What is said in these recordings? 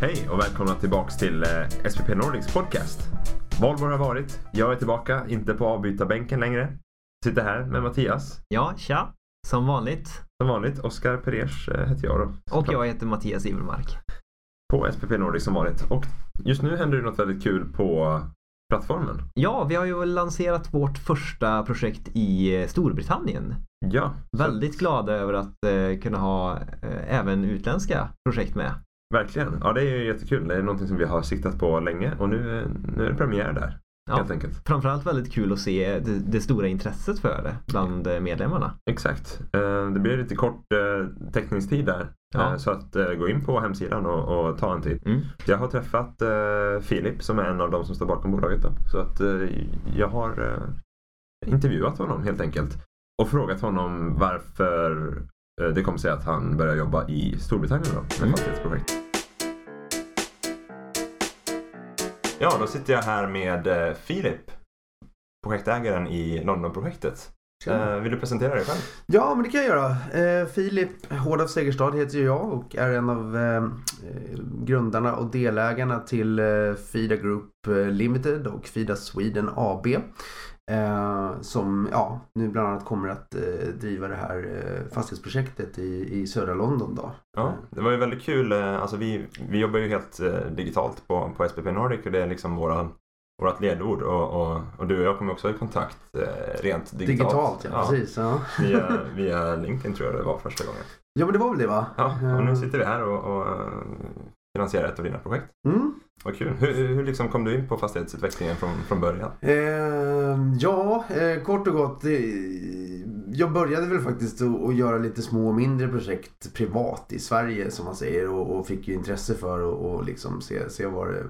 Hej och välkomna tillbaks till eh, SPP Nordics podcast. Valborg har varit, jag är tillbaka, inte på avbytarbänken längre. Sitter här med Mattias, Ja, tja. Som vanligt. som vanligt. Oskar Perers eh, heter jag då. Och jag heter Mattias Ivermark. På SPP Nordics som vanligt. Och just nu händer det något väldigt kul på plattformen. Ja, vi har ju lanserat vårt första projekt i eh, Storbritannien. Ja, så- Väldigt glada över att eh, kunna ha eh, även utländska projekt med. Verkligen. Ja, det är ju jättekul. Det är någonting som vi har siktat på länge och nu, nu är det premiär där. Ja. Helt enkelt. Framförallt väldigt kul att se det, det stora intresset för det bland eh, medlemmarna. Exakt. Eh, Det blir lite kort eh, teckningstid där. Ja. Så att gå in på hemsidan och, och ta en tid. Mm. Jag har träffat Filip som är en av de som står bakom bolaget. Då. Så att jag har intervjuat honom helt enkelt. Och frågat honom varför det kom sig att han började jobba i Storbritannien då, med Mm. fastighetsprojekt. Ja, då sitter jag här med eh, Filip. Projektägaren i Londonprojektet. Eh, vill du presentera dig själv? Ja, men det kan jag göra. Eh, Filip Hård av Segerstad heter jag och är en av eh, grundarna och delägarna till Fida Group Limited och Fida Sweden AB. Eh, som ja, nu bland annat kommer att eh, driva det här eh, fastighetsprojektet i, i södra London. Då. Ja, det var ju väldigt kul. eh, Alltså vi, vi jobbar ju helt eh, digitalt på, på SPP Nordic och det är liksom våra, vårat ledord. Och, och, och du och jag kommer också i kontakt eh, rent digitalt. Digitalt, ja, precis. Ja. Via, via LinkedIn tror jag det var första gången. ja, men det var väl det va? Ja, och nu sitter vi här och, och finansierar ett av dina projekt. Mm. Vad kul. Hur, hur liksom kom du in på fastighetsutvecklingen från, från början? Eh, ja, eh, kort och gott. Eh, jag började väl faktiskt att, göra lite små och mindre projekt privat i Sverige som man säger och, och fick ju intresse för att och liksom se, se vad det,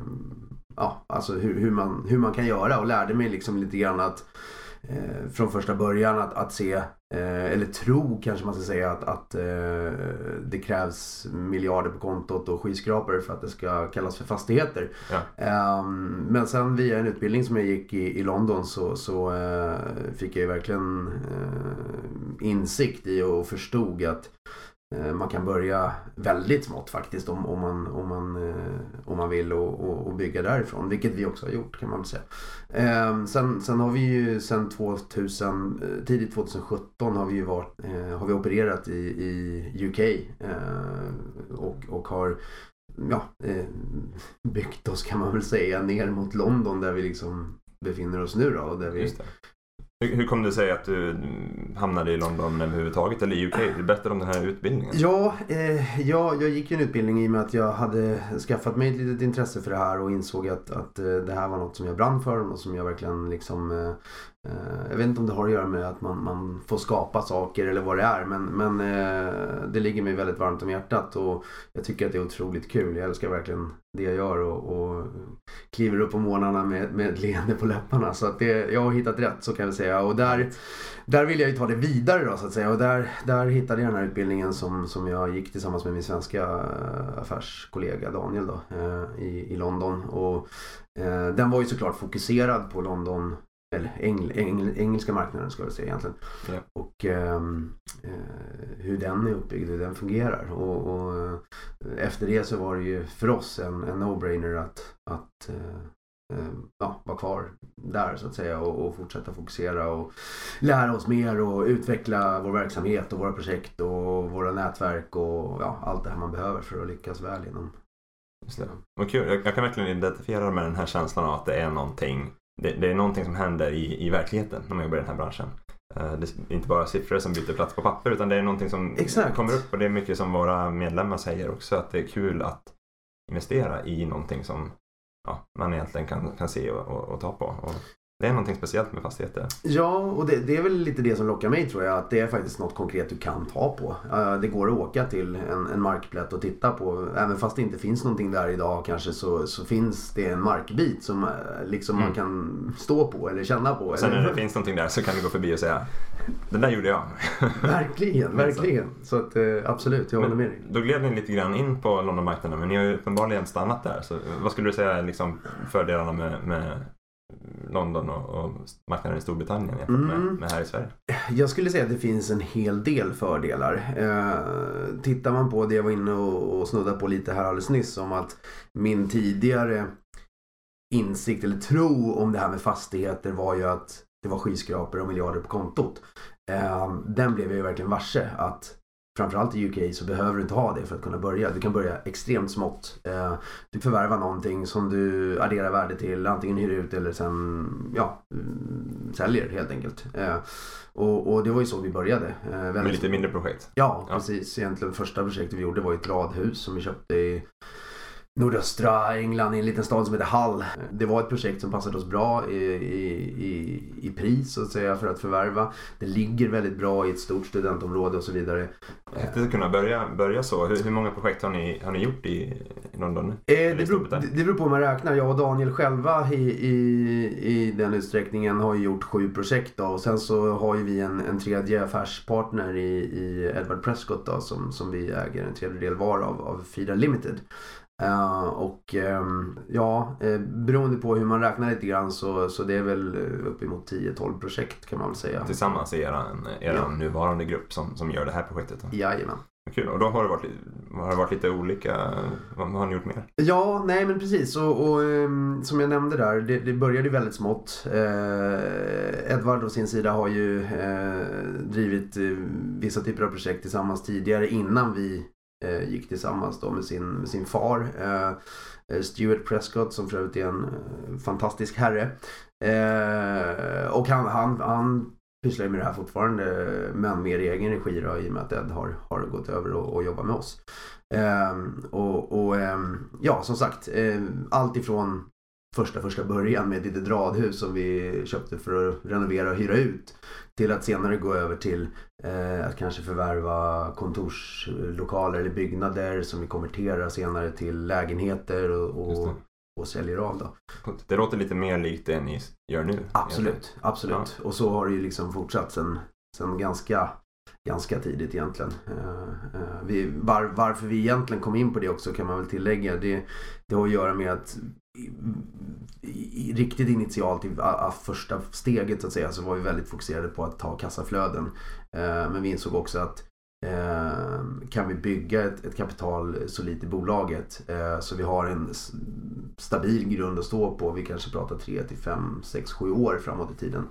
ja, alltså hur, hur, man, hur man kan göra och lärde mig liksom lite grann att eh, från första början att, att se, eller tro kanske man ska säga att, att eh, det krävs miljarder på kontot och skyskrapor för att det ska kallas för fastigheter. Ja. Ehm, men sen via en utbildning som jag gick i, i London så, så eh, fick jag ju verkligen eh, insikt i och förstod att eh, Eh, man kan börja väldigt smått faktiskt om, om, man, om, man, eh, om man vill och, och, och bygga därifrån. Vilket vi också har gjort kan man väl säga. Ehm, sen, sen har vi ju sen 2000, eh, tidigt 2017 har vi ju varit, har vi opererat i, i UK. och, och har ja, byggt oss kan man väl säga ner mot London där vi liksom befinner oss nu då. Där vi, Just det. Hur, hur kom det sig att du hamnade i London överhuvudtaget eller i UK? Du berättade om den här utbildningen. Ja, eh, ja, jag gick ju en utbildning i och med att jag hade skaffat mig ett litet intresse för det här och insåg att, att eh, det här var något som jag brann för och som jag verkligen liksom eh, Eh, jag vet inte om det har att göra med att man, man får skapa saker eller vad det är men, men eh, det ligger mig väldigt varmt om hjärtat och jag tycker att det är otroligt kul. Jag älskar verkligen det jag gör och, och kliver upp på morgnarna med, med ett leende på läpparna. Så att det, jag har hittat rätt så kan vi säga. Och där, där vill jag ju ta det vidare då så att säga. Och där, där hittade jag den här utbildningen som, som jag gick tillsammans med min svenska eh, affärskollega Daniel då, i, i London. Och den var ju såklart fokuserad på London eller engl, engl, engelska marknaden ska jag säga egentligen. Ja. Och ehm, eh, hur den är uppbyggd, hur den fungerar. Och, och eh, efter det så var det ju för oss en, en no-brainer att, att eh, eh, ja, vara kvar där så att säga och, och fortsätta fokusera och lära oss mer och utveckla vår verksamhet och våra projekt och våra nätverk och ja, allt det här man behöver för att lyckas väl inom. Just det. Vad kul. Jag, jag kan verkligen identifiera med den här känslan av att det är någonting det, det är någonting som händer i, i verkligheten när man jobbar i den här branschen. Eh, Det är inte bara siffror som byter plats på papper utan det är någonting som Exakt. kommer upp och det är mycket som våra medlemmar säger också att det är kul att investera i någonting som ja, man egentligen kan, kan se och, och, och ta på. Och det är någonting speciellt med fastigheter. Ja, och det, det är väl lite det som lockar mig tror jag. Att det är faktiskt något konkret du kan ta på. Eh, det går att åka till en, en markplätt och titta på. Även fast det inte finns någonting där idag kanske så, så finns det en markbit som eh, liksom man Mm. kan stå på eller känna på. Sen eller? när det finns någonting där så kan du gå förbi och säga den där gjorde jag. Verkligen, verkligen. Så att eh, absolut, jag håller med dig. Då gled ni lite grann in på Londonmarknaden men ni har ju uppenbarligen stannat där. Så vad skulle du säga är liksom fördelarna med, med London och, och marknaden i Storbritannien jämfört med, Mm. med här i Sverige? Jag skulle säga att det finns en hel del fördelar. Eh, tittar man på det jag var inne och, och snudda på lite här alldeles nyss om att min tidigare insikt eller tro om det här med fastigheter var ju att det var skyskrapor och miljarder på kontot. Eh, den blev jag ju verkligen varse att framförallt i UK så behöver du inte ha det för att kunna börja. Du kan börja extremt smått. Eh, du förvärvar någonting som du adderar värde till, antingen hyr ut eller sen ja, mm, säljer helt enkelt. Eh, och, och det var ju så vi började. Eh, Med lite mindre projekt. Ja, Ja. precis. Egentligen första projektet vi gjorde var ett radhus som vi köpte i nordöstra England i en liten stad som heter Hull. Det var ett projekt som passade oss bra i, i, i, pris så att säga för att förvärva. Det ligger väldigt bra i ett stort studentområde och så vidare. Häftigt att kunna börja, börja så. Hur, hur många projekt har ni, har ni gjort i, i London? Eh, det, beror, det det beror på hur man räknar. Jag och Daniel själva i, i, i den utsträckningen har ju gjort sju projekt då. Och sen så har ju vi en, en tredje affärspartner i, i Edward Prescott då, som, som vi äger en tredjedel var av, av Fida Limited. Eh, och ehm, ja, uh, beroende på hur man räknar lite grann så, så det är väl eh, uppemot 10-12 projekt kan man väl säga. Tillsammans i er, er Ja. nuvarande grupp som, som gör det här projektet. Då. Jajamän. Kul. Och då har det varit, har det varit lite olika. Vad, har ni gjort mer? Ja, nej men precis. Och, och ehm, som jag nämnde där, det, det började väldigt smått. Eh, Edvard å sin sida har ju eh, drivit eh, vissa typer av projekt tillsammans tidigare innan vi eh, Eh, gick tillsammans då med sin, med sin far. Eh, eh Stuart Prescott som för övrigt är en eh, fantastisk herre. Eh, och han, han, han pysslar ju med det här fortfarande men mer i egen regi då, i och med att Ed har, har gått över och, och jobbar med oss. Ehm, och och ehm, ja, som sagt, ehm, allt ifrån första första början med ett litet radhus som vi köpte för att renovera och hyra ut till att senare gå över till eh, att kanske förvärva kontorslokaler eller byggnader som vi konverterar senare till lägenheter och, och, och säljer av då. Det låter lite mer likt det ni gör nu. Absolut, absolut. Och så har det ju liksom fortsatt sen, sen ganska, ganska tidigt egentligen. Eh, eh, vi, var, varför vi egentligen kom in på det också kan man väl tillägga. Det, det har att göra med att i, i, riktigt initialt i första steget så att säga så var vi väldigt fokuserade på att ta kassaflöden. Eh, men vi insåg också att kan vi bygga ett, ett kapital solitt i bolaget eh, så vi har en stabil grund att stå på. Vi kanske pratar 3 till 5, 6, 7 år framåt i tiden.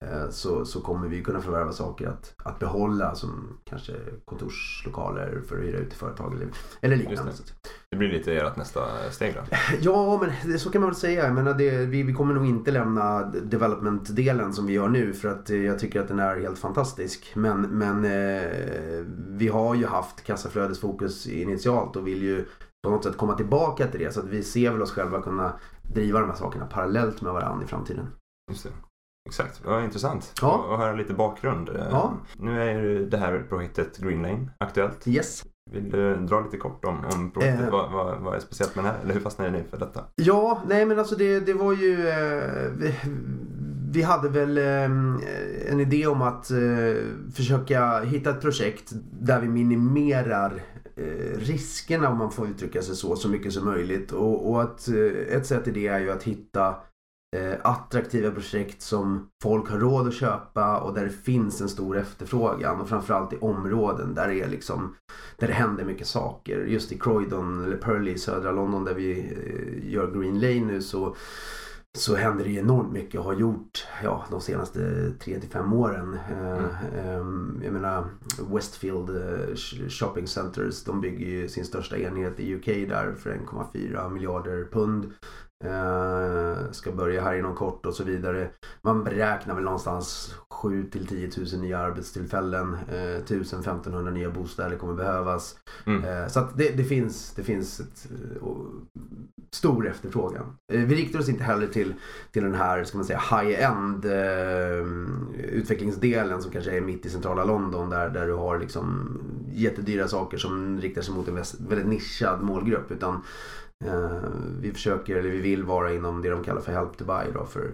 Eh, så, så kommer vi kunna förvärva saker att, att behålla som kanske kontorslokaler för att hyra ut till företag eller, eller liknande. Just Det blir lite ert nästa steg då. Ja, men det, så kan man väl säga. Jag menar, det, vi, vi kommer nog inte lämna development-delen som vi gör nu för att eh, jag tycker att den är helt fantastisk. Men, men eh, vi har ju haft kassaflödesfokus initialt och vill ju på något sätt komma tillbaka till det. Så att vi ser väl oss själva kunna driva de här sakerna parallellt med varandra i framtiden. Just det. Exakt, vad intressant Ja. att höra lite bakgrund. Eh, Ja. Nu är ju det här projektet Green Lane aktuellt. Yes. Vill du dra lite kort om, om projektet? Eh. Vad, vad, vad är speciellt med det här? Eller hur fastnade ni för detta? Ja, nej men alltså det, det var ju... Eh, vi, vi hade väl eh, en idé om att eh, försöka hitta ett projekt där vi minimerar eh, riskerna om man får uttrycka sig så, så mycket som möjligt. Och, och att eh, ett sätt i det är ju att hitta eh, attraktiva projekt som folk har råd att köpa och där det finns en stor efterfrågan och framförallt i områden där det är liksom där det händer mycket saker. Just i Croydon eller Purley i södra London där vi eh, gör Green Lane nu så så händer det enormt mycket och har gjort ja, de senaste 3-5 åren. Eh, ehm, jag menar Westfield eh, sh- Shopping Centers de bygger ju sin största enhet i UK där för 1,4 miljarder pund. Ska börja här inom kort och så vidare. Man beräknar väl någonstans 7 till 10 000 nya arbetstillfällen. Eh, 1000-1500 nya bostäder kommer behövas. Mm. Eh, så att det, det finns, det finns ett, eh, och, stor efterfrågan. Eh, vi riktar oss inte heller till, till den här ska man säga, high-end utvecklingsdelen som kanske är mitt i centrala London där, där du har liksom jättedyra saker som riktar sig mot en väldigt nischad målgrupp. Utan Eh, vi försöker, eller vi vill vara inom det de kallar för help to buy då, för,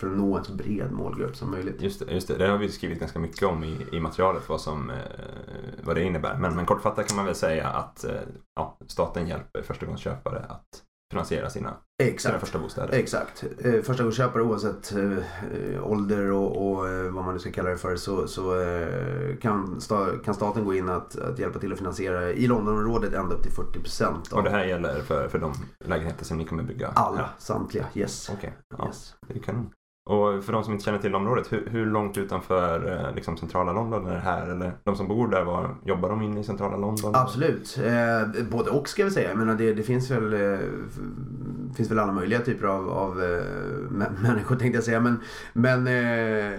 för att nå en så bred målgrupp som möjligt. Just det, just det, det har vi skrivit ganska mycket om i, i materialet vad, som, eh, vad det innebär. Men, men kortfattat kan man väl säga att eh, ja, staten hjälper förstagångsköpare att finansiera sina, sina Exakt. första bostäder. Exakt. Eh, Förstagångsköpare oavsett eh, ålder och, och eh, vad man nu ska kalla det för så, så eh, kan, sta, kan staten gå in att, att hjälpa till att finansiera i Londonområdet ända upp till 40 procent Och det här gäller för, för de lägenheter som ni kommer bygga? alla, här? samtliga. Yes. Okej, ja, yes. det är kanon. Och för de som inte känner till området, hur, hur långt utanför eh, liksom, centrala London är det här? Eller de som bor där, var, jobbar de inne i centrala London? Absolut. Eh, både och ska vi säga. Jag menar, det, det finns, väl, eh, finns väl alla möjliga typer av, av eh, människor tänkte jag säga. Men, men eh,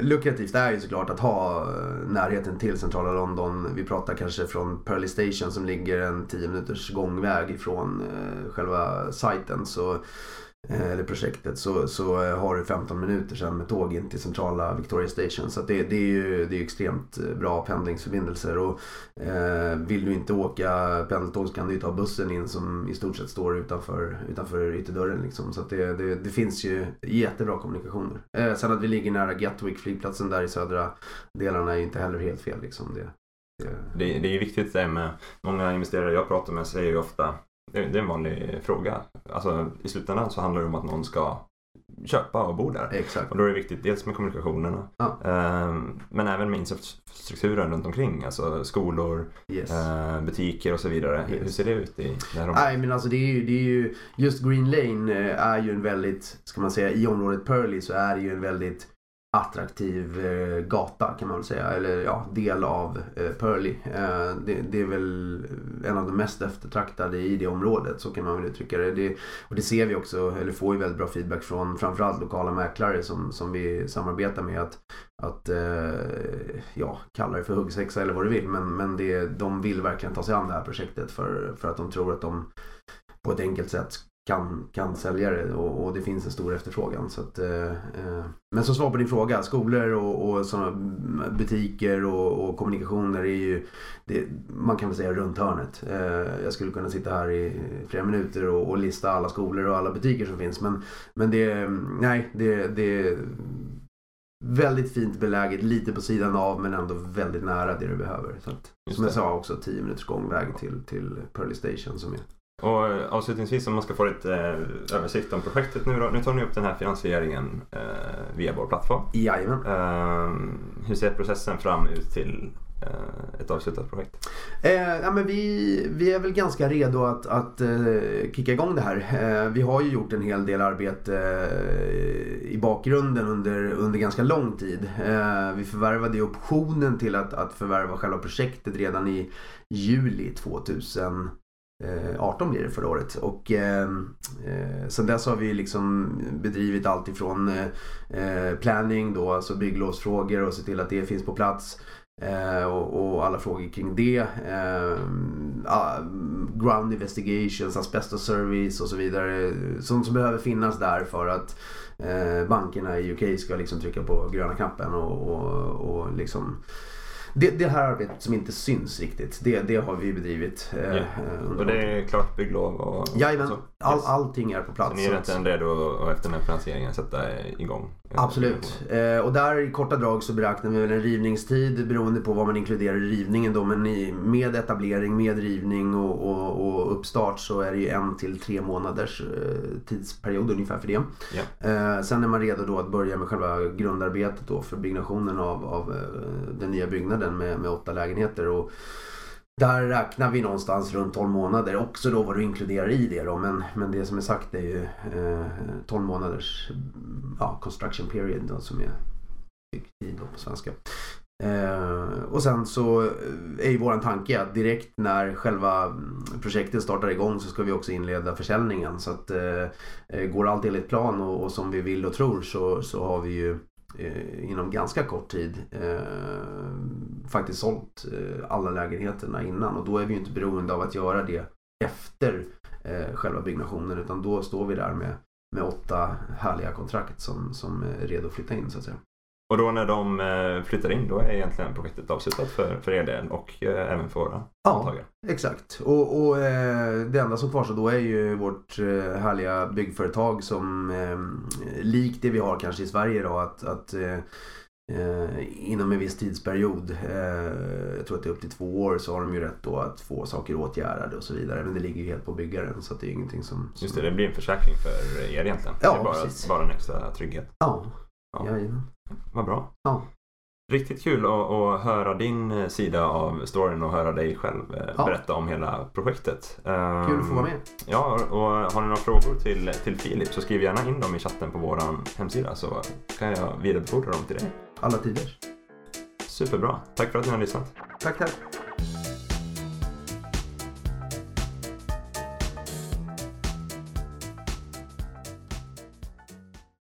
lukrativt är ju såklart att ha eh, närheten till centrala London. Vi pratar kanske från Pearly Station som ligger en 10 minuters gångväg ifrån eh, själva sajten. Så Eh, eller projektet så, så eh, har du 15 minuter sen med tåg in till centrala Victoria Station. Så att det, det är ju det är extremt eh, bra pendlingsförbindelser. Och Eh, vill du inte åka pendeltåg så kan du ju ta bussen in som i stort sett står utanför, utanför ytterdörren. Liksom. Så att det, det, det finns ju jättebra kommunikationer. Eh, sen att vi ligger nära Gatwick, flygplatsen där i södra delarna är ju inte heller helt fel. Liksom. Det, det, Det, det är ju viktigt det med, många investerare jag pratar med säger ju ofta, det, är en vanlig fråga. Alltså i slutändan så handlar det om att någon ska köpa och bo där. exakt. Och då är det viktigt dels med kommunikationerna Ja. ehm, men även med infrastrukturen runt omkring. Alltså skolor, Yes. eh, butiker och så vidare. Hur, Yes. hur ser det ut i det här området? Nej men alltså det är ju, det är ju just Green Lane eh, är ju en väldigt, ska man säga i området Purley så är det ju en väldigt attraktiv eh, gata kan man väl säga. Eller ja, del av eh, Pearly. Eh, det, det är väl en av de mest eftertraktade i det området. Så kan man väl uttrycka det. det. Och det ser vi också, eller får ju väldigt bra feedback från framförallt lokala mäklare som, som vi samarbetar med. Att, att ja, kalla det för huggsexa eller vad du vill. Men, men det, de vill verkligen ta sig an det här projektet för, för att de tror att de på ett enkelt sätt kan, kan sälja det och, och det finns en stor efterfrågan. Så att, eh, eh, men som svar på din fråga, skolor och, och såna butiker och, och kommunikationer är ju, det, man kan väl säga runt hörnet. Eh, jag skulle kunna sitta här i flera minuter och, och lista alla skolor och alla butiker som finns. Men, men det, nej, det, det är väldigt fint beläget, lite på sidan av men ändå väldigt nära det du behöver. Så att, som jag sa också 10 minuters gångväg till, till Pearly Station som är Och avslutningsvis om man ska få lite eh, översikt om projektet nu då. Nu tar ni upp den här finansieringen eh, via vår plattform. Jajamän. Eh, hur ser processen fram ut till eh, ett avslutat projekt? Eh, ja, men vi, vi är väl ganska redo att, att eh, kicka igång det här. Eh, vi har ju gjort en hel del arbete eh, i bakgrunden under, under ganska lång tid. Eh, vi förvärvade ju optionen till att, att förvärva själva projektet redan i juli Eh, 18 blir det förra året. Och ehm, eh, sen dess har vi liksom bedrivit allt ifrån eh, planning då, alltså bygglovsfrågor och se till att det finns på plats. Eh, och, och alla frågor kring det. Eh, ground investigations, asbestos service och så vidare. Sånt som behöver finnas där för att eh, bankerna i UK ska liksom trycka på gröna knappen och, och, och liksom det, det här arbetet som inte syns riktigt, det, det har vi bedrivit. Eh, under Och det är klart bygglov och Jajamän, så? all, allting är på Så plats. ni är Så egentligen redo att efter den här finansieringen sätta igång? Absolut. Eh, och där i korta drag så beräknar vi en rivningstid beroende på vad man inkluderar i rivningen då. Men i, med etablering, med rivning och, och, och uppstart så är det ju en till tre månaders eh, tidsperiod ungefär för det. Ja. Eh, sen är man redo då att börja med själva grundarbetet då för byggnationen av, av eh, den nya byggnaden med, med åtta lägenheter. Och där räknar vi någonstans runt 12 månader. Också då vad du inkluderar i det då. Men, men det som är sagt är ju eh, 12 månaders ja, construction period då, som är byggtid på svenska. Eh, och sen så är ju våran tanke att direkt när själva projektet startar igång så ska vi också inleda försäljningen. Så att eh, går allt enligt plan och, och som vi vill och tror så, så har vi ju Eh, inom ganska kort tid eh, faktiskt sålt eh, alla lägenheterna innan och då är vi ju inte beroende av att göra det efter eh, själva byggnationen utan då står vi där med, med åtta härliga kontrakt som, som är redo att flytta in så att säga. Och då när de eh, flyttar in då är egentligen projektet avslutat för, för er del och eh, även för våra Ja. mottagare? Exakt. Och, och eh, det enda som kvarstår då är ju vårt eh, härliga byggföretag som likt det vi har kanske i Sverige då att, att inom en viss tidsperiod, jag tror att det är upp till två år, så har de ju rätt då att få saker åtgärdade och så vidare. Men det ligger ju helt på byggaren så det är ingenting som... som... Just det, det blir en försäkring för er egentligen. Ja, det är bara, precis. bara en extra trygghet. Ja, Ja. jajamän. Vad bra. Ja. Riktigt kul att, att höra din eh, sida av storyn och höra dig själv eh, Ja. berätta om hela projektet. Ehm, Kul att få vara med. Ja, och har ni några frågor till, till Filip så skriv gärna in dem i chatten på vår hemsida så kan jag vidarebefordra dem till dig. Alla tider. Superbra. Tack för att ni har lyssnat. Tack, tack.